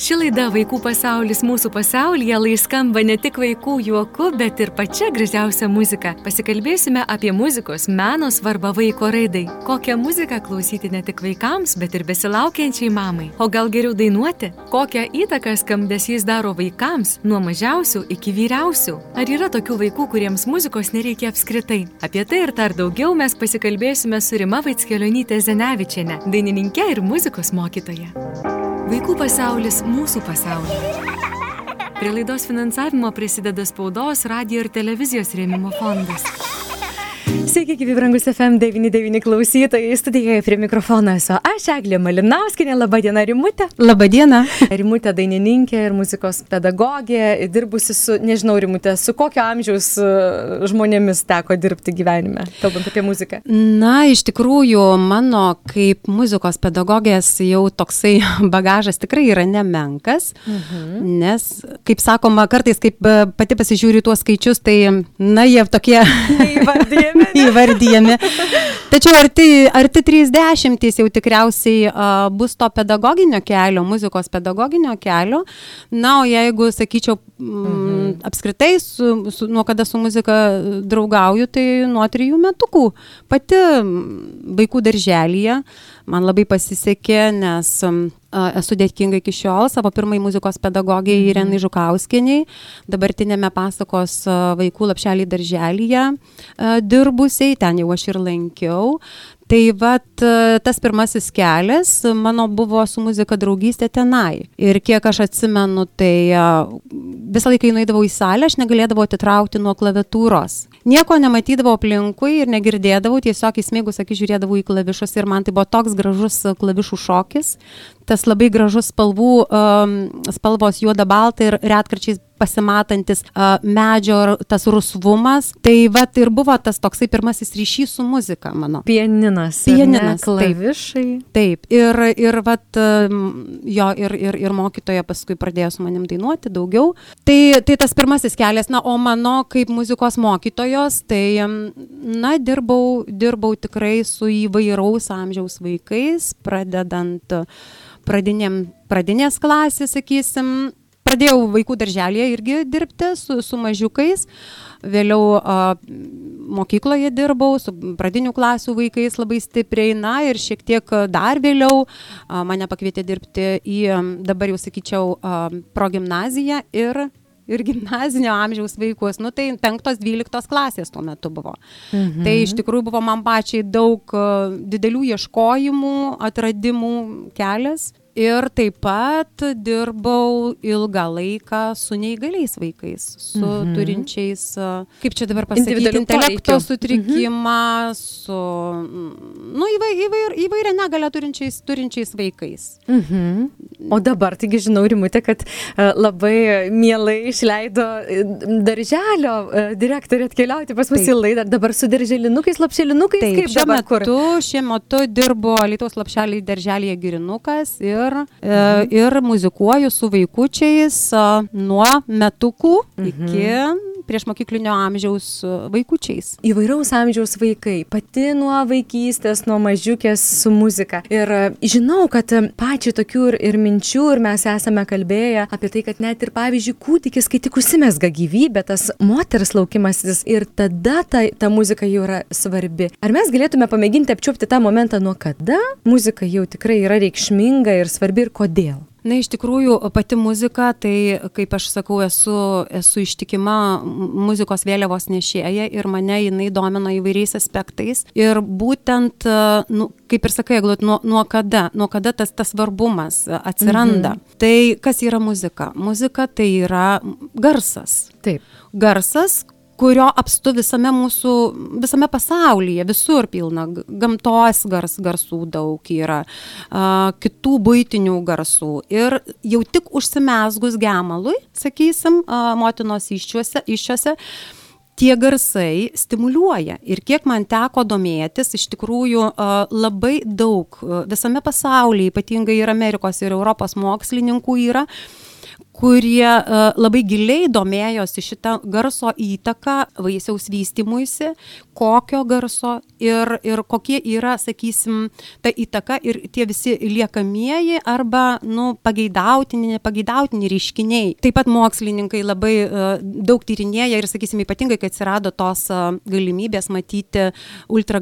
Ši laida Vaikų pasaulis mūsų pasaulyje laiskamba ne tik vaikų juoku, bet ir pačia gražiausia muzika. Pasikalbėsime apie muzikos meno svarbą vaiko raidai. Kokią muziką klausyti ne tik vaikams, bet ir besilaukiančiai mamai. O gal geriau dainuoti? Kokią įtaką skambesys daro vaikams, nuo mažiausių iki vyriausių? Ar yra tokių vaikų, kuriems muzikos nereikia apskritai? Apie tai ir dar daugiau mes pasikalbėsime su Rima Vaitskelonytė Zenevičiane, dainininkė ir muzikos mokytoja. Vaikų pasaulis mūsų pasaulyje. Prie laidos finansavimo prisideda spaudos, radio ir televizijos rėmimo fondas. Sveiki, gyvi brangus FM99 klausytojai, studijoje prie mikrofono esu aš, Eglė Malinauskinė, laba diena Rimutė. Labą dieną. Rimutė dainininkė ir muzikos pedagogė, dirbusi su, nežinau Rimutė, su kokio amžiaus e, žmonėmis teko dirbti gyvenime, kalbant apie muziką. Na, iš tikrųjų, mano kaip muzikos pedagogės jau toksai bagažas tikrai yra nemenkas, mhm. nes, kaip sakoma, kartais, kaip e, pati pasižiūriu tuos skaičius, tai, na, jie tokie... Įvardėjami įvardyjami. Tačiau arti, arti 30 jau tikriausiai uh, bus to pedagoginio kelio, muzikos pedagoginio kelio. Na, o jeigu, sakyčiau, mhm. apskritai, su, su, nuo kada su muzika draugauju, tai nuo trijų metukų. Pati vaikų darželyje man labai pasisekė, nes um, esu dėkinga iki šiol savo pirmai muzikos pedagogiai mhm. Irenai Žukauskiniai, dabartinėme pasakos vaikų lapšelį darželyje dirbusiai, ten jau aš ir lankiau. Tai vat tas pirmasis kelias mano buvo su muzika draugystė tenai. Ir kiek aš atsimenu, tai visą laiką nueidavau į salę, aš negalėdavau atitraukti nuo klaviatūros. Nieko nematydavau aplinkui ir negirdėdavau, tiesiog įsmėgus akį žiūrėdavau į klavišus ir man tai buvo toks gražus klavišų šokis, tas labai gražus spalvų, um, spalvos juoda balta ir retkarčiais pasimatantis uh, medžio tas rusvumas. Tai vat ir buvo tas toksai pirmasis ryšys su muzika mano. Pieninas. Pieninas. Klavišai. Taip. taip. Ir, ir vat jo ir, ir, ir mokytoja paskui pradėjo su manim dainuoti daugiau. Tai, tai tas pirmasis kelias. Na, o mano kaip muzikos mokytojos, tai, na, dirbau, dirbau tikrai su įvairaus amžiaus vaikais, pradedant pradinėm, pradinės klasės, sakysim, pradėjau vaikų darželėje irgi dirbti su, su mažiukais. Vėliau a, mokykloje dirbau su pradinių klasių vaikais labai stipriai, na ir šiek tiek dar vėliau a, mane pakvietė dirbti į, dabar jau sakyčiau, a, progymnaziją ir ir gimnazinio amžiaus vaikus, nu tai 5-12 klasės tuo metu buvo. Mhm. Tai iš tikrųjų buvo man pačiai daug didelių ieškojimų, atradimų kelias ir taip pat dirbau ilgą laiką su neįgaliais vaikais, su mhm. turinčiais, kaip čia dabar pasakyti, intelekto sutrikimą, mhm. su nu, įvair, įvair, įvairia negalę turinčiais, turinčiais vaikais. Mhm. O dabar, taigi žinau, Rimutė, kad labai mielai išleido darželio direktorė atkeliauti pas mus į laidą, dabar su darželinukais, lapšelinukais. Taip, šiuo metu, šiuo metu dirbo Lietuvos lapšeliai darželėje Girinukas ir ir, e, ir muzikuoju su vaikučiais e, nuo metukų iki mhm prieš mokyklinio amžiaus vaikučiais. Įvairaus amžiaus vaikai, pati nuo vaikystės, nuo mažiukės su muzika. Ir e, žinau, kad pačiai tokių ir, ir minčių, ir mes esame kalbėję apie tai, kad net ir pavyzdžiui kūdikis, kai tik užsimesga gyvybė, tas moters laukimasis ir tada ta, ta muzika jau yra svarbi. Ar mes galėtume pamėginti apčiupti tą momentą, nuo kada muzika jau tikrai yra reikšminga ir svarbi ir kodėl? Na, iš tikrųjų, pati muzika, tai, kaip aš sakau, esu, esu ištikima muzikos vėliavos nešėja ir mane jinai domina įvairiais aspektais. Ir būtent, nu, kaip ir sakai, Eglut, nuo, nuo kada, nuo kada tas, tas svarbumas atsiranda. Mhm. Tai kas yra muzika? Muzika tai yra garsas. Taip. Garsas, kurio apstu visame mūsų, visame pasaulyje, visur pilna, gamtos gars, garsų daug yra, a, kitų būtinių garsų. Ir jau tik užsimesgus gemalui, sakysim, a, motinos iščiuose, iščiuose tie garsai stimuliuoja. Ir kiek man teko domėtis, iš tikrųjų labai daug visame pasaulyje, ypatingai ir Amerikos ir Europos mokslininkų yra, kurie uh, labai giliai domėjosi šitą garso įtaką vaisiaus vystimuisi, kokio garso ir, ir kokie yra, sakysim, ta įtaka ir tie visi liekamieji arba, nu, pageidautini, nepageidautini reiškiniai. Taip pat mokslininkai labai uh, daug tyrinėja ir, sakysim, ypatingai, kai atsirado tos uh, galimybės matyti ultra,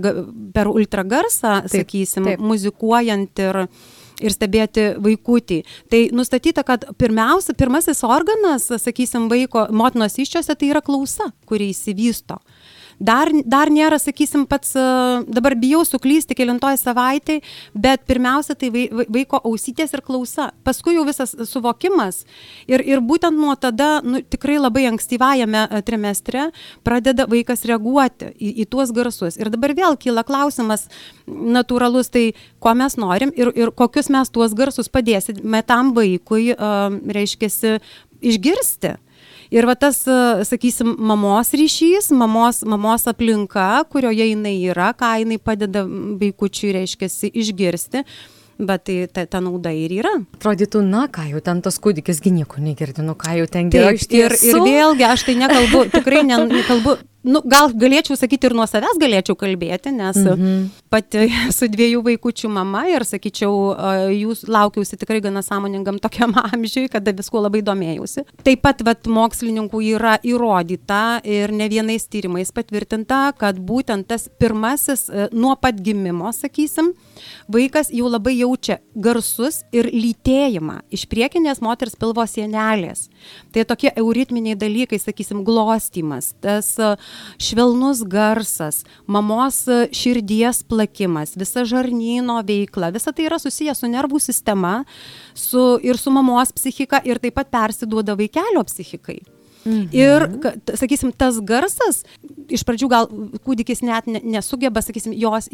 per ultragarsą, taip, sakysim, taip. muzikuojant ir ir stebėti vaikutį. Tai nustatyta, kad pirmiausia, pirmasis organas, sakysim, vaiko motinos iščiose tai yra klausa, kuri įsivysto. Dar, dar nėra, sakysim, pats, e, dabar bijau suklysti kilintoj savaitėj, bet pirmiausia tai vaiko ausytės ir klausa. Paskui jau visas suvokimas. Ir, ir būtent nuo tada, nu, tikrai labai ankstyvajame e, trimestre, pradeda vaikas reaguoti į, į tuos garsus. Ir dabar vėl kyla klausimas natūralus, tai ko mes norim ir, ir kokius mes tuos garsus padėsime tam vaikui, uh, reiškia, išgirsti. Ir va tas, e, sakysim, mamos ryšys, mamos, mamos aplinka, kurioje jinai yra, ką jinai padeda vaikučiui, reiškia, išgirsti bet tai ta, ta nauda ir yra. Atrodytų, na, ką jau ten tas kūdikis, gi nieko negirdi, nu ką jau ten gerai. Ir, ir vėlgi, aš tai nekalbu, tikrai ne, nekalbu nu, gal galėčiau sakyti ir nuo savęs galėčiau kalbėti, nes mhm. pati su dviejų vaikųčių mama ir, sakyčiau, jūs laukiausi tikrai gana sąmoningam tokiam amžiui, kada visko labai domėjausi. Taip pat vat, mokslininkų yra įrodyta ir ne vienais tyrimais patvirtinta, kad būtent tas pirmasis e, nuo pat gimimo, sakysim, vaikas jau labai jaučia garsus ir lytėjimą iš priekinės moters pilvo sienelės. Tai tokie euritminiai dalykai, sakysim, glostymas, tas uh, švelnus garsas, mamos širdies plakimas, visa žarnyno veikla, visa tai yra susijęs su nervų sistema su, ir su mamos psichika ir taip pat persiduoda vaikelio psichikai. Mhm. Ir, sakysim, tas garsas, iš pradžių gal kūdikis net nesugeba, sakysim, jos,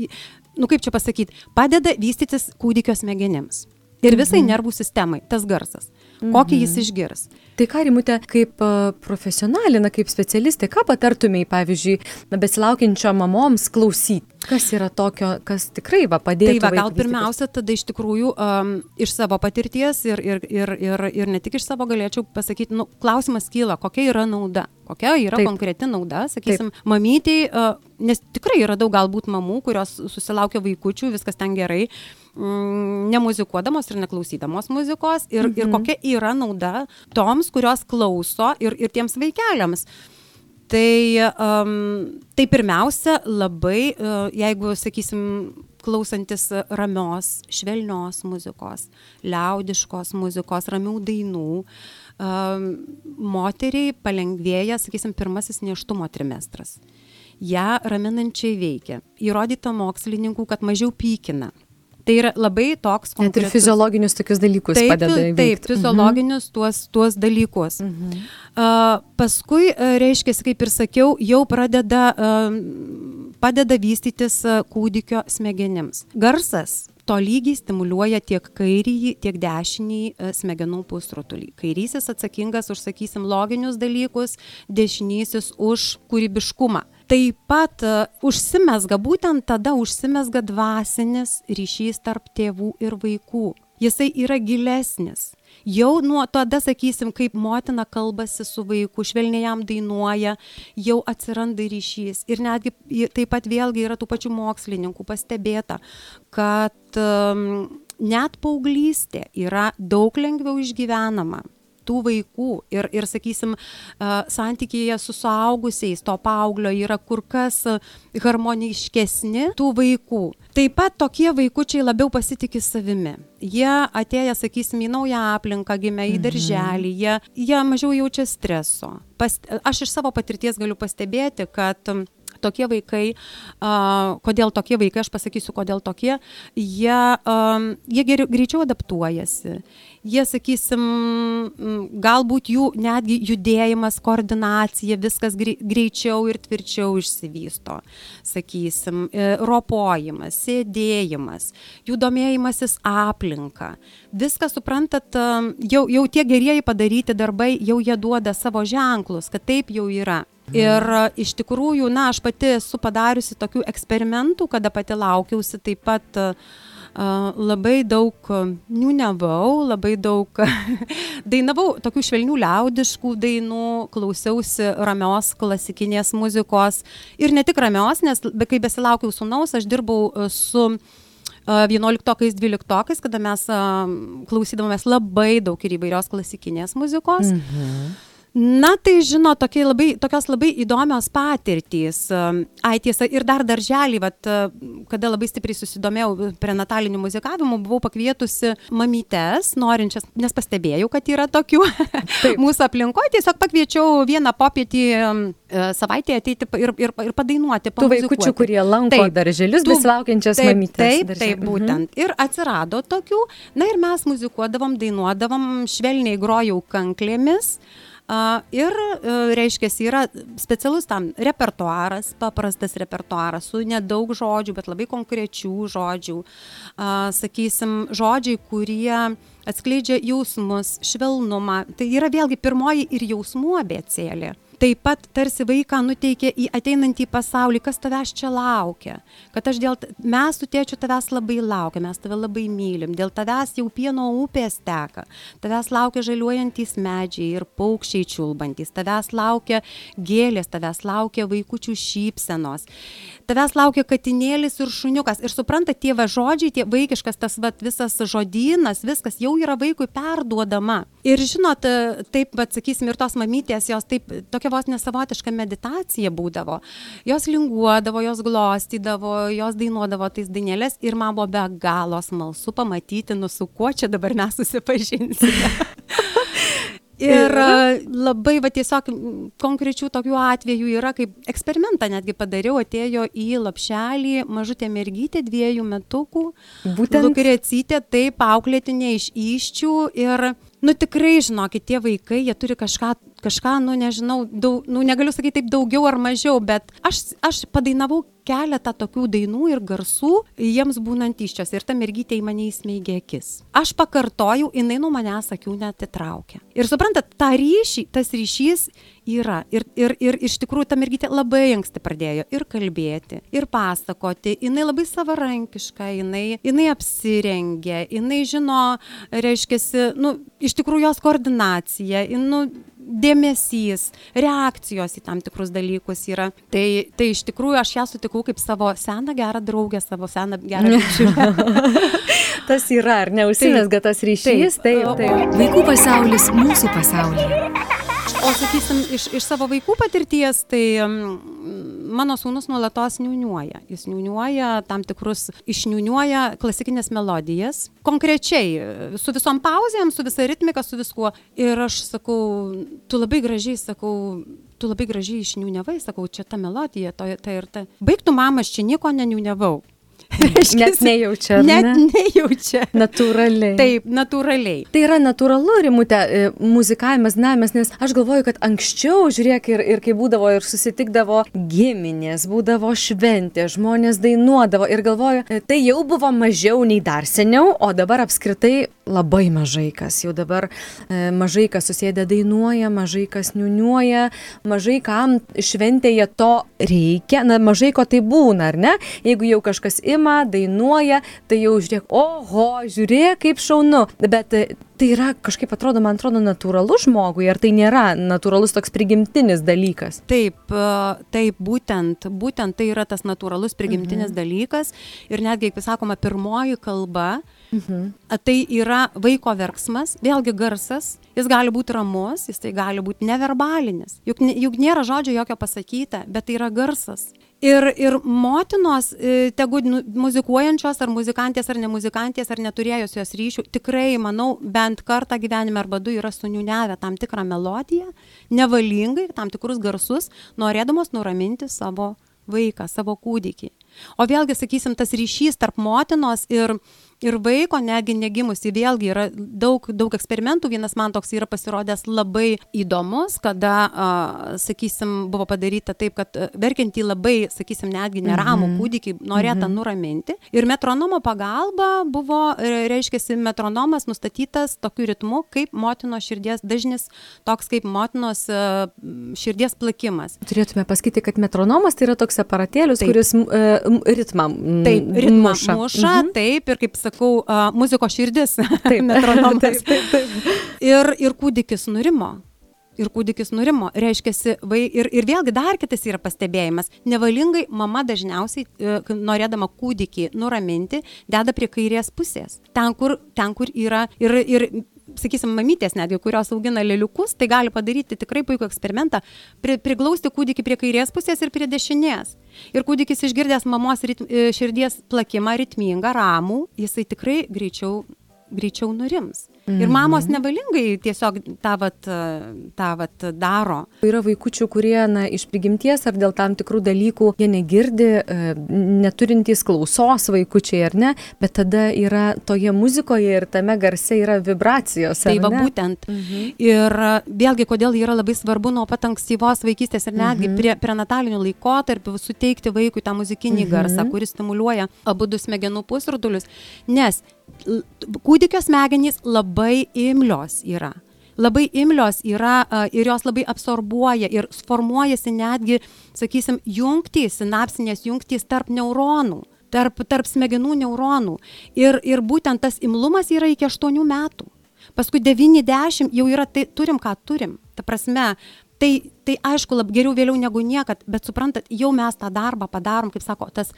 nu kaip čia pasakyti, padeda vystytis kūdikio smegenims. Ir visai mhm. nervų sistemai tas garsas kokį jis mhm. išgirs. Tai ką, Rimutė, kaip profesionalė, na, kaip specialistė, ką patartumėjai, pavyzdžiui, na, besilaukiančio mamoms klausyti? Kas yra tokio, kas tikrai va padėtų? Tai va, gal pirmiausia, tada iš tikrųjų um, iš savo patirties ir, ir, ir, ir, ir ne tik iš savo galėčiau pasakyti, nu, klausimas kyla, kokia yra nauda, kokia yra Taip. konkreti nauda, sakysim, Taip. mamytei, uh, nes tikrai yra daug galbūt mamų, kurios susilaukia vaikučių, viskas ten gerai, mm, nemuzikuodamos ir neklausydamos muzikos ir, mhm. ir kokia yra nauda toms, kurios klauso ir, ir tiems vaikeliams. Tai, um, tai pirmiausia, labai, uh, jeigu, sakysim, klausantis ramios, švelnios muzikos, liaudiškos muzikos, ramių dainų, um, moteriai palengvėja, sakysim, pirmasis neštumo trimestras. Ja raminančiai veikia. Įrodyta mokslininkų, kad mažiau pykina. Tai yra labai toks konkretus. Net ir fiziologinius tokius dalykus taip, padeda. Taip, taip mhm. fiziologinius mhm. tuos, tuos dalykus. Mhm. Uh, paskui, uh, reiškia, kaip ir sakiau, jau pradeda, uh, padeda vystytis uh, kūdikio smegenims. Garsas tolygiai stimuliuoja tiek kairįjį, tiek dešinįjį smegenų pusrutulį. Kairysis atsakingas už, sakysim, loginius dalykus, dešinysis už kūrybiškumą taip pat e, užsimezga, būtent tada užsimezga dvasinis ryšys tarp tėvų ir vaikų. Jisai yra gilesnis. Jau nuo tada, sakysim, kaip motina kalbasi su vaiku, švelniai jam dainuoja, jau atsiranda ryšys. Ir netgi taip pat vėlgi yra tų pačių mokslininkų pastebėta, kad um, net paauglystė yra daug lengviau išgyvenama tų vaikų ir, ir sakysim, santykėje su suaugusiais to paauglio yra kur kas harmoniškesni tų vaikų. Taip pat tokie vaikučiai labiau pasitikė savimi. Jie atėję, sakysim, į naują aplinką, gimė į mhm. darželį, jie, jie mažiau jaučia streso. Pas, aš iš savo patirties galiu pastebėti, kad tokie vaikai, uh, kodėl tokie vaikai, aš pasakysiu, kodėl tokie, jie, um, jie geriau, greičiau adaptuojasi. Jie, sakysim, galbūt jų netgi judėjimas, koordinacija, viskas greičiau ir tvirčiau išsivysto. Sakysim, e, ropojimas, sėdėjimas, jų domėjimasis aplinka. Viską suprantat, jau, jau tie gerieji padaryti darbai, jau jie duoda savo ženklus, kad taip jau yra. Ir e, iš tikrųjų, na, aš pati esu padariusi tokių eksperimentų, kada pati laukiausi taip pat uh, labai daug niūniavau, labai daug dainavau tokių švelnių liaudiškų dainų, klausiausi ramios klasikinės muzikos ir ne tik ramios, nes kai besilaukiau sunaus, aš dirbau su 11-okais, 12-okais, kada mes klausydavomės labai daug ir įvairios klasikinės muzikos. Mhm. Na, tai žino, labai, tokios labai įdomios patirtys. Ai, tiesa, ir dar darželį, vat, kada labai stipriai susidomėjau prenataliniu muzikavimu, buvau pakvietusi mamytes, norinčias, nes pastebėjau, kad yra tokių mūsų aplinkoje, tiesiog pakviečiau vieną popietį e, savaitę ateiti ir, ir, ir padainuoti. Tų vaikučių, kurie lanko taip, darželius, besilaukiančias taip, mamytes. Taip, taip, taip, būtent. Mhm. Ir atsirado tokių, na ir mes muzikuodavom, dainuodavom, švelniai grojau kanklėmis. Ir, e, reiškia, yra specialus tam repertuaras, paprastas repertuaras su nedaug žodžių, bet labai konkrečių žodžių. Sakysim, žodžiai, kurie atskleidžia jausmus, švelnumą. Tai yra vėlgi pirmoji ir jausmų abėcėlė taip pat tarsi vaiką nuteikia į ateinantį pasaulį, kas tavęs čia laukia. Kad aš dėl, mes su tėčiu tavęs labai laukia, mes tave labai mylim, dėl tavęs jau pieno upės teka, tavęs laukia žaliuojantis medžiai ir paukščiai čiulbantis, tavęs laukia gėlės, tavęs laukia vaikučių šypsenos, tavęs laukia katinėlis ir šuniukas. Ir supranta, tie va žodžiai, tie vaikiškas tas va visas žodynas, viskas jau yra vaikui perduodama. Ir žinot, taip, bet sakysim, ir tos mamytės, jos taip, tokia tokia vos nesavotiška meditacija būdavo. Jos linguodavo, jos glostydavo, jos dainuodavo tais dainelės ir man buvo be galo smalsu pamatyti, nu su kuo čia dabar mes susipažinsime. Ir labai, va tiesiog konkrečių tokių atvejų yra, kaip eksperimentą netgi padariau, atėjo į lapšelį mažutė mergytė dviejų metukų. Būtent. Lukrecytė, taip, auklėtinė iš iščių ir nu tikrai žinokit tie vaikai jie turi kažką kažką nu nežinau daug nu negaliu sakyt taip daugiau ar mažiau bet aš aš padainavau keletą tokių dainų ir garsų jiems būnant įsčiose ir ta mergytė į mane įsmeigė akis. Aš pakartojau jinai nuo manęs akių neatitraukė ir suprantat tą ryšį tas ryšys yra. Ir ir ir iš tikrųjų ta mergytė labai anksti pradėjo ir kalbėti ir pasakoti. Jinai labai savarankiška jinai jinai apsirengia jinai žino reiškiasi nu iš tikrųjų jos koordinacija nu dėmesys reakcijos į tam tikrus dalykus yra. Tai tai iš tikrųjų aš ją sutikau kaip savo seną gerą draugę savo seną gerą bičiulę. Tas yra ar ne užsimezga tas ryšys taip. taip vaikų pasaulis mūsų pasaulyje o sakysim iš iš savo vaikų patirties tai mano sūnus nuolatos niūniuoja. Jis niūniuoja tam tikrus išniūniuoja klasikines melodijas. Konkrečiai su visom pauzėm su visa ritmika su viskuo. Ir aš sakau tu labai gražiai sakau tu labai gražiai išniūniavai sakau čia ta melodija to ta ir ta. Baik tu mama aš čia nieko neniūniavau Net nejaučia. Net ne? nejaučia. Natūraliai. Taip, natūraliai. Tai yra natūralu, rimute, muzikavimas, namas, nes aš galvoju, kad anksčiau, žiūrėk, ir, ir kai būdavo ir susitikdavo giminės, būdavo šventė, žmonės dainuodavo ir galvoju, e, tai jau buvo mažiau nei dar seniau, o dabar apskritai labai mažai kas. Jau dabar e, mažai kas susėdė dainuoja, mažai kas niuniuoja, mažai kam šventėje to reikia, na mažai ko tai būna, ar ne? Jeigu jau kažkas ima, dainuoja, tai jau žiūrėk, oho, žiūrėk, kaip šaunu. Bet e, tai yra kažkaip atrodo, man atrodo, natūralu žmogui, ar tai nėra natūralus toks prigimtinis dalykas? Taip, e, taip, būtent, būtent tai yra tas natūralus prigimtinis mhm. dalykas. Ir netgi, kaip sakoma, pirmoji kalba, Mhm. Tai yra vaiko verksmas, vėlgi garsas, jis gali būti ramus, jis tai gali būti neverbalinis. Juk, juk nėra žodžio jokio pasakyta, bet tai yra garsas ir ir motinos e, tegu nu muzikuojančios ar muzikantės ar ne muzikantės ar neturėjusios ryšių tikrai manau bent kartą gyvenime arba du yra suniūniavę tam tikrą melodiją nevalingai tam tikrus garsus norėdamos nuraminti savo vaiką savo kūdikį. O vėlgi sakysim tas ryšys tarp motinos ir ir vaiko netgi negimusi vėlgi yra daug daug eksperimentų vienas man toks yra pasirodęs labai įdomus kada a, sakysim buvo padaryta taip kad verkiantį labai sakysim netgi neramų Mhm. kūdikį norėta Mhm. nuraminti ir metronomo pagalba buvo e, reiškiasi metronomas nustatytas tokiu ritmu kaip motinos širdies dažnis toks kaip motinos e, širdies plakimas Turėtume pasakyti, kad metronomas tai yra toks aparatėlis, Taip. kuris m, e, ritmą Taip, ritmą muša. muša Mhm. taip, ir kaip sakau, uh, muzikos širdis, Taip. metronomas. Taip, taip, taip. Ir, ir kūdikis nurimo. Ir kūdikis nurimo. Reiškia, vai, ir, ir vėlgi dar kitas yra pastebėjimas. Nevalingai mama dažniausiai, e, norėdama kūdikį nuraminti, deda prie kairės pusės. Ten, kur, ten, kur yra ir, ir sakysim, mamytės netgi, kurios augina lėliukus, tai gali padaryti tikrai puikų eksperimentą, pri, priglausti kūdikį prie kairės pusės ir prie dešinės. Ir kūdikis išgirdęs mamos ritm, e, širdies plakimą ritmingą, ramų, jisai tikrai greičiau, greičiau nurims. Ir mamos nevalingai tiesiog tą vat, tą vat daro. Yra vaikučių, kurie na, iš prigimties ar dėl tam tikrų dalykų jie negirdi, e, neturintys klausos vaikučiai ar ne, bet tada yra toje muzikoje ir tame garse yra vibracijos. Tai ar va būtent. Ir e, vėlgi, kodėl yra labai svarbu nuo pat ankstyvos vaikystės ir netgi prie prenatalinių laikotarpių suteikti vaikui tą muzikinį garsą, kuris stimuliuoja abu du smegenų pusrutulius, nes kūdikio smegenys labai imlios yra. Labai imlios yra ir jos labai absorbuoja ir formuojasi netgi, sakysim, jungtys, sinapsinės jungtys tarp neuronų, tarp, tarp smegenų neuronų. Ir, ir būtent tas imlumas yra iki 8 metų. Paskui 90 jau yra, tai turim ką turim. Ta prasme, tai, tai aišku, lab geriau vėliau negu niekad, bet suprantat, jau mes tą darbą padarom, kaip sako, tas,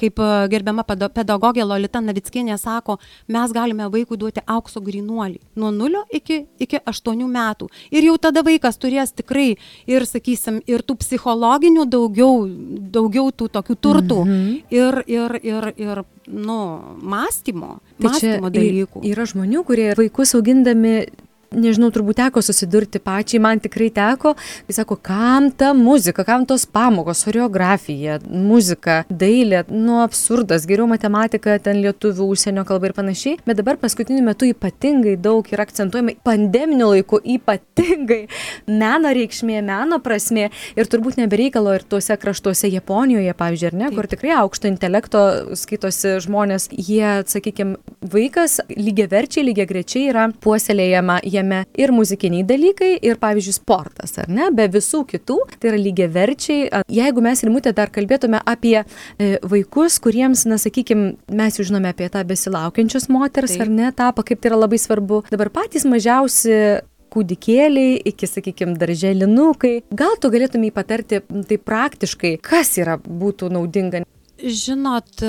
kaip e, gerbiama pedagogė Lolita Navickienė sako, mes galime vaikui duoti aukso grinuolį nuo 0 iki, iki 8 metų. Ir jau tada vaikas turės tikrai ir, sakysim, ir tų psichologinių daugiau, daugiau tų tokių turtų Mhm. ir, ir, ir, ir, nu, mąstymo, Tai mąstymo dalykų. yra žmonių, kurie vaikus augindami nežinau, turbūt teko susidurti pačiai, man tikrai teko, kai sako, kam ta muzika, kam tos pamokos, choreografija, muzika, dailė, nu absurdas, geriau matematika, ten lietuvių, užsienio kalba ir panašiai, bet dabar paskutiniu metu ypatingai daug yra akcentuojama pandeminiu laiku, ypatingai meno reikšmė, meno prasmė ir turbūt nebereikalo ir tuose kraštuose Japonijoje, pavyzdžiui, ar ne, Taip. kur tikrai aukšto intelekto skaitosi žmonės, jie, sakykime, vaikas lygiai verčiai, lygiai grečiai yra puoselėjama jame ir muzikiniai dalykai, ir, pavyzdžiui, sportas, ar ne, be visų kitų, tai yra lygiai verčiai. Jeigu mes ir mūtė dar kalbėtume apie e, vaikus, kuriems, na, sakykime, mes jau žinome apie tą besilaukiančius moters, Taip. ar ne, etapą, kaip tai yra labai svarbu. Dabar patys mažiausi kūdikėliai iki, sakykime, darželinukai. Gal tu galėtumai patarti tai praktiškai, kas yra būtų naudinga? Žinot,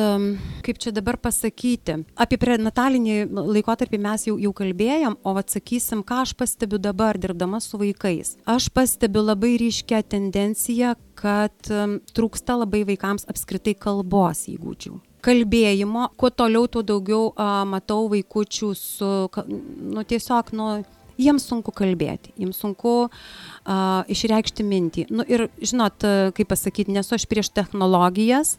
kaip čia dabar pasakyti, apie prenatalinį laikotarpį mes jau, jau kalbėjom, o atsakysim, ką aš pastebiu dabar dirbdama su vaikais. Aš pastebiu labai ryškę tendenciją, kad trūksta labai vaikams apskritai kalbos įgūdžių. Kalbėjimo, kuo toliau, tuo daugiau a, matau vaikučių su, nu tiesiog, nu, jiems sunku kalbėti, jiems sunku uh, išreikšti mintį. Nu, ir žinot, kaip pasakyti, nesu aš prieš technologijas,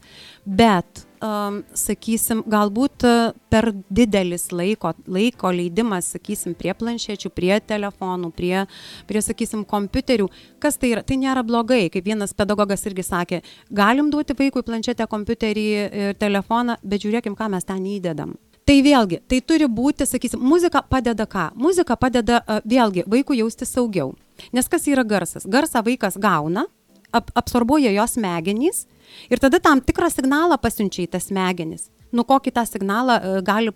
bet, um, sakysim, galbūt per didelis laiko, laiko leidimas, sakysim, prie planšečių, prie telefonų, prie, prie, sakysim, kompiuterių, kas tai yra, tai nėra blogai, kaip vienas pedagogas irgi sakė, galim duoti vaikui planšetę, kompiuterį ir telefoną, bet žiūrėkim, ką mes ten įdedam. Tai vėlgi, tai turi būti, sakysim, muzika padeda ką? Muzika padeda vėlgi vaikui jausti saugiau. Nes kas yra garsas? Garsą vaikas gauna, ap, absorbuoja jos smegenys ir tada tam tikrą signalą pasiunčia į tas smegenis. Nu, kokį tą signalą e, gali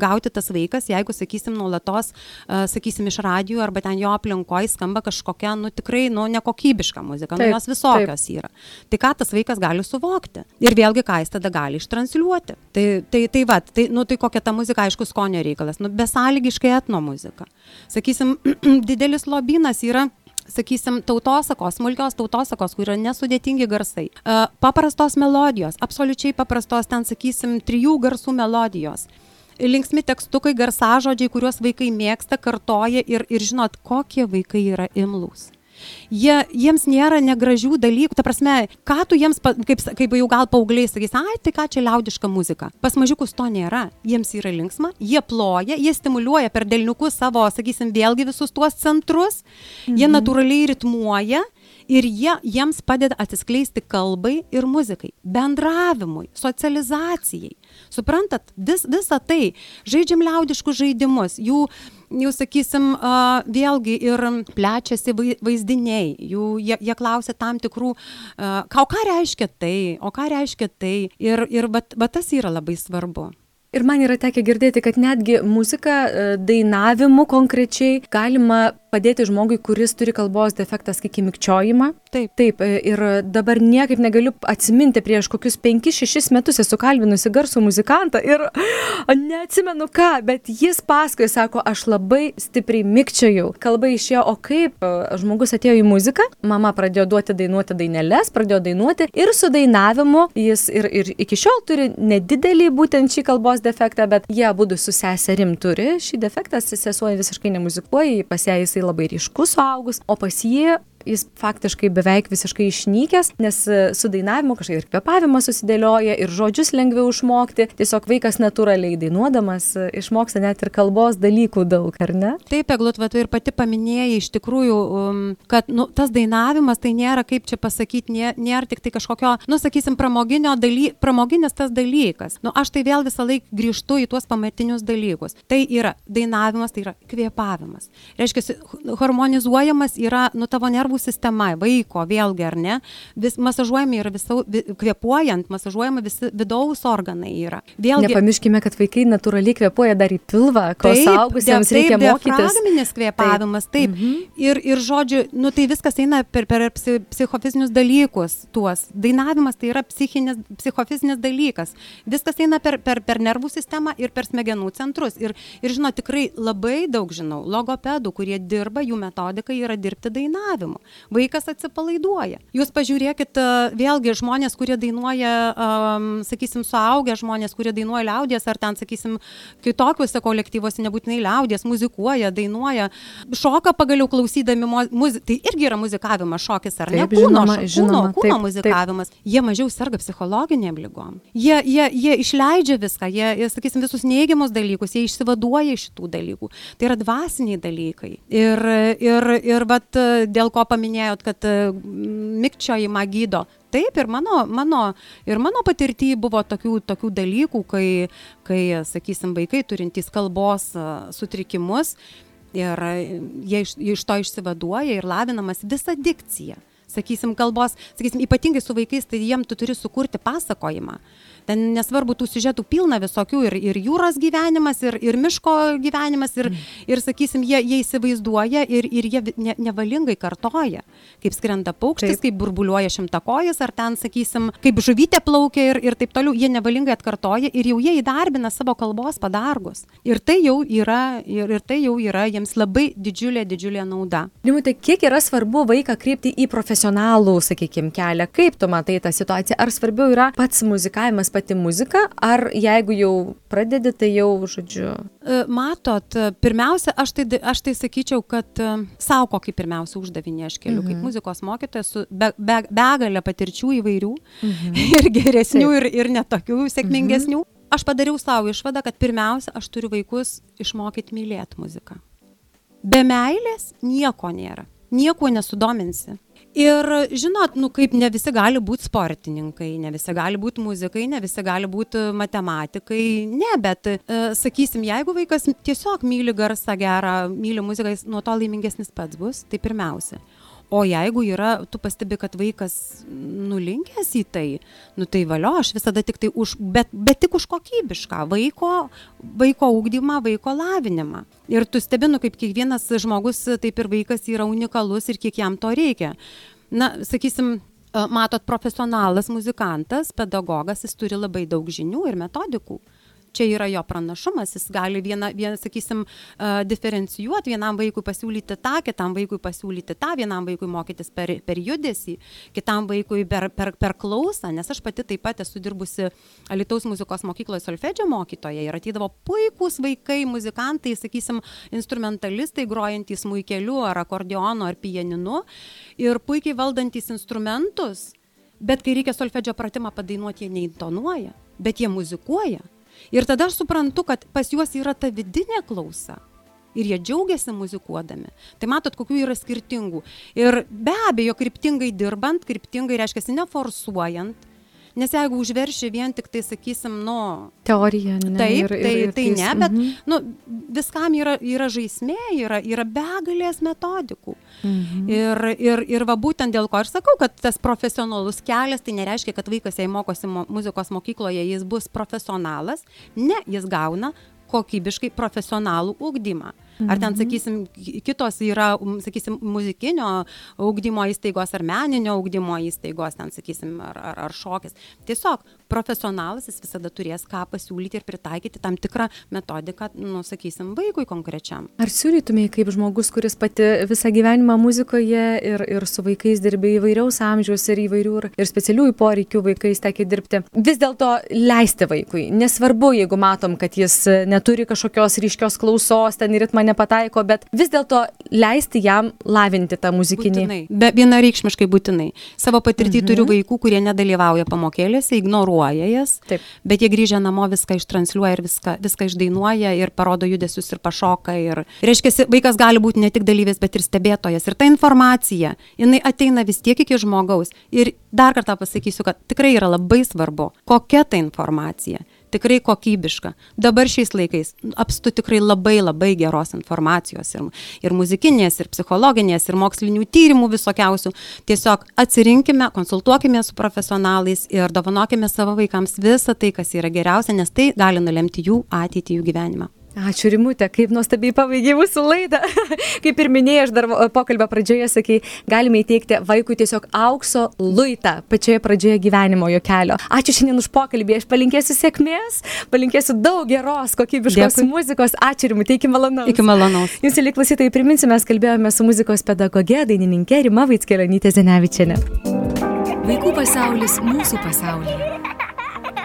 gauti tas vaikas, jeigu, sakysim, nuolatos, e, sakysim, iš radijų arba ten jo aplinkoje skamba kažkokia, nu, tikrai, nu, nekokybiška muzika, nu, Taip, jos visokios yra. Tai ką tas vaikas gali suvokti? Ir vėlgi, ką jis tada gali ištransliuoti. Tai, tai, tai va, tai, nu, tai kokia ta muzika, aišku, skonio reikalas. Nu, besąlygiškai etno muzika. Sakysim, didelis lobynas yra sakysim, tautosakos, smulkios tautosakos, kur yra nesudėtingi garsai. E, Paprastos melodijos, absoliučiai paprastos, ten, sakysim, trijų garsų melodijos. Linksmi tekstukai, garsažodžiai, kuriuos vaikai mėgsta, kartoja ir, ir žinot, kokie vaikai yra imlūs. Jie, jiems nėra negražių dalykų, ta prasme, ką tu jiems, kaip, kaip jau gal paaugliai sakys, ai, tai ką čia liaudiška muzika. Pas mažiukus to nėra, jiems yra linksma, jie ploja, jie stimuliuoja per delniukus savo, sakysim, vėlgi visus tuos centrus, mhm. jie natūraliai ritmuoja ir jie, jiems padeda atsiskleisti kalbai ir muzikai, bendravimui, socializacijai. Suprantat, vis, visa tai, žaidžiam liaudiškus žaidimus, jų, jau sakysim, vėlgi ir plečiasi vaizdiniai, jų, jie, jie klausia tam tikrų, ką, o ką reiškia tai, o ką reiškia tai, ir, ir bet, bet tas yra labai svarbu. Ir man yra tekę girdėti, kad netgi muzika dainavimu konkrečiai galima padėti žmogui, kuris turi kalbos defektą, sakykime, mikčiojimą. Taip. Taip, e, ir dabar niekaip negaliu atsiminti, prieš kokius 5-6 metus esu kalbinusi garsų muzikantą ir neatsimenu ką, bet jis paskui sako, aš labai stipriai mikčiojau. Kalba išėjo, o kaip e, žmogus atėjo į muziką, mama pradėjo duoti dainuoti daineles, pradėjo dainuoti ir su dainavimu jis ir, ir iki šiol turi nedidelį būtent šį kalbos defektą, bet jie abu su seserim turi šį defektą, sesuo visiškai nemuzikuoja, pas ją jisai labai ryškus suaugus, o pas jį jis faktiškai beveik visiškai išnykęs, nes e, su dainavimu kažkaip ir kvepavimas susidėlioja, ir žodžius lengviau išmokti. Tiesiog vaikas natūraliai dainuodamas e, išmoksta net ir kalbos dalykų daug, ar ne? Taip, Eglut, va, tu ir pati paminėjai iš tikrųjų, um, kad nu, tas dainavimas tai nėra, kaip čia pasakyti, nėra, nėra tik tai kažkokio, nu, sakysim, pramoginio daly, pramoginis tas dalykas. Nu, aš tai vėl visą laiką grįžtu į tuos pamatinius dalykus. Tai yra dainavimas, tai yra kvėpavimas. Reiškia, harmonizuojamas yra, nu, tavo nervų nervų sistema vaiko, vėlgi ar ne, vis masažuojami yra visau, kvepuojant, masažuojami visi vidaus organai yra. Vėlgi, Nepamirškime, kad vaikai natūraliai kvepuoja dar į pilvą, ko saugusiems reikia mokytis. Diafragminis kvepavimas, taip. taip. Mhm. Ir, ir žodžiu, nu tai viskas eina per, per psichofizinius dalykus tuos. Dainavimas tai yra psichinis, psichofizinis dalykas. Viskas eina per, per, per nervų sistemą ir per smegenų centrus. Ir, ir žinau, tikrai labai daug žinau logopedų, kurie dirba, jų metodika yra dirbti dainavimu vaikas atsipalaiduoja. Jūs pažiūrėkit, e, vėlgi žmonės, kurie dainuoja, um, sakysim, suaugę žmonės, kurie dainuoja liaudės ar ten, sakysim, kitokiuose kolektyvuose, nebūtinai liaudės, muzikuoja, dainuoja, šoka pagaliau klausydami muziką. Tai irgi yra muzikavimas, šokis ar ne? Taip, žinoma, kūno, žinoma, kūno, kūno taip, muzikavimas. Taip. Jie mažiau serga psichologiniam lygom. Jie, jie, jie išleidžia viską, jie, jie, sakysim, visus neigiamus dalykus, jie išsivaduoja iš šitų dalykų. Tai yra dvasiniai dalykai. Ir, ir, ir vat, dėl ko paminėjot, kad e, mikčiojimą gydo. Taip, ir mano, mano, ir mano patirtyje buvo tokių, tokių dalykų, kai, kai, sakysim, vaikai turintys kalbos e, sutrikimus ir jie iš, iš to išsivaduoja ir lavinamas visa dikcija. Sakysim, kalbos, sakysim, ypatingai su vaikais, tai jiem tu turi sukurti pasakojimą. Uh, ten nesvarbu tų siužetų pilna visokių ir, ir jūros gyvenimas, ir, ir miško gyvenimas, ir, mm. ir sakysim, jie, jie įsivaizduoja ir, ir jie ne, nevalingai kartoja, kaip skrenda paukštis, taip. kaip burbuliuoja šimtakojas, ar ten, sakysim, kaip žuvytė plaukia ir, ir taip toliau, jie nevalingai atkartoja ir jau jie įdarbina savo kalbos padargus. Ir tai jau yra, ir, ir tai jau yra jiems labai didžiulė, didžiulė nauda. Limutė, kiek yra svarbu vaiką kreipti į profesionalų, sakykime, kelią, kaip tu matai tą situaciją, ar svarbiau yra pats muzikavimas, pati muzika, ar jeigu jau pradedi, tai jau, žodžiu. E, matot, pirmiausia, aš tai, aš tai sakyčiau, kad e, savo kokį pirmiausia uždavinį aš keliu, mhm. kaip muzikos mokytoja, su be, be, begalė patirčių įvairių, mhm. ir geresnių, ir, ir netokių sėkmingesnių. Mhm. Aš padariau savo išvadą, kad pirmiausia, aš turiu vaikus išmokyti mylėti muziką. Be meilės nieko nėra, nieko nesudominsi. Ir žinot, nu kaip ne visi gali būti sportininkai, ne visi gali būti muzikai, ne visi gali būti matematikai, ne, bet e, sakysim, jeigu vaikas tiesiog myli garsą gerą, myli muziką, jis nuo to laimingesnis pats bus, tai pirmiausia. O jeigu yra, tu pastebi, kad vaikas nulinkęs į tai, nu tai valio, aš visada tik tai už, bet, bet tik už kokybišką vaiko, vaiko ūkdymą, vaiko lavinimą. Ir tu stebinu, kaip kiekvienas žmogus, taip ir vaikas yra unikalus ir kiek jam to reikia. Na, sakysim, matot, profesionalas muzikantas, pedagogas, jis turi labai daug žinių ir metodikų čia yra jo pranašumas, jis gali vieną, vieną sakysim, diferencijuoti, vienam vaikui pasiūlyti tą, kitam vaikui pasiūlyti tą, vienam vaikui mokytis per, per judesį, kitam vaikui per, per, per klausą, nes aš pati taip pat esu dirbusi Alitaus muzikos mokykloje solfedžio mokytoje ir ateidavo puikūs vaikai, muzikantai, sakysim, instrumentalistai, grojantys muikeliu ar akordeonu ar pianinu ir puikiai valdantys instrumentus. Bet kai reikia solfedžio pratimą padainuoti, jie neįtonuoja, bet jie muzikuoja. Ir tada aš suprantu, kad pas juos yra ta vidinė klausa. Ir jie džiaugiasi muzikuodami. Tai matot, kokių yra skirtingų. Ir be abejo, kryptingai dirbant, kryptingai reiškia neforsuojant, Nes jeigu užverši vien tik tai, sakysim, nu... Teorija, ne. Taip, ir, ir, tai, ir, tai ne, bet -hmm. nu, viskam yra, yra žaismė, yra, yra begalės metodikų. -hmm. ir, ir, ir va būtent dėl ko aš sakau, kad tas profesionalus kelias, tai nereiškia, kad vaikas, jei mokosi mo muzikos mokykloje, jis bus profesionalas. Ne, jis gauna kokybiškai profesionalų ugdymą. Ar ten, mhm. sakysim, kitos yra, sakysim, muzikinio ugdymo įstaigos ar meninio ugdymo įstaigos, ten, sakysim, ar, ar, ar šokis. Tiesiog profesionalas jis visada turės ką pasiūlyti ir pritaikyti tam tikrą metodiką, nu, sakysim, vaikui konkrečiam. Ar siūlytumai kaip žmogus, kuris pati visą gyvenimą muzikoje ir, ir su vaikais dirbė įvairiaus amžiaus ir įvairių ir, ir specialiųjų poreikių vaikais tekė dirbti, vis dėlto leisti vaikui. Nesvarbu, jeigu matom, kad jis neturi kažkokios ryškios klausos, ten ritmą nepataiko, bet vis dėlto leisti jam lavinti tą muzikinį. Būtinai. Be vienareikšmiškai būtinai. Savo patirtį mhm. turiu vaikų, kurie nedalyvauja pamokėlėse, ignoruoja jas, Taip. bet jie grįžę namo viską ištranšiuoja ir viską, viską išdainuoja ir parodo judesius ir pašoka. Ir reiškia, vaikas gali būti ne tik dalyvis, bet ir stebėtojas. Ir ta informacija, jinai ateina vis tiek iki žmogaus. Ir dar kartą pasakysiu, kad tikrai yra labai svarbu, kokia ta informacija tikrai kokybiška. Dabar šiais laikais apstu tikrai labai labai geros informacijos ir, ir muzikinės, ir psichologinės, ir mokslinių tyrimų visokiausių. Tiesiog atsirinkime, konsultuokime su profesionalais ir dovanokime savo vaikams visą tai, kas yra geriausia, nes tai gali nulemti jų ateitį, jų gyvenimą. Ačiū Rimutė, kaip nuostabiai pabaigiai mūsų laidą. kaip ir minėjai, aš dar pokalbio pradžioje sakai, galime įteikti vaikui tiesiog aukso luitą pačioje pradžioje gyvenimo jo kelio. Ačiū šiandien už pokalbį, aš palinkėsiu sėkmės, palinkėsiu daug geros, kokybiškos Dėkui. muzikos. Ačiū Rimutė, iki malonaus. Iki malonaus. Jūs, lyg klausytojai, priminsiu, mes kalbėjome su muzikos pedagoge, dainininkė Rima Vaitskelonytė Zenevičiane. Vaikų pasaulis mūsų pasaulyje.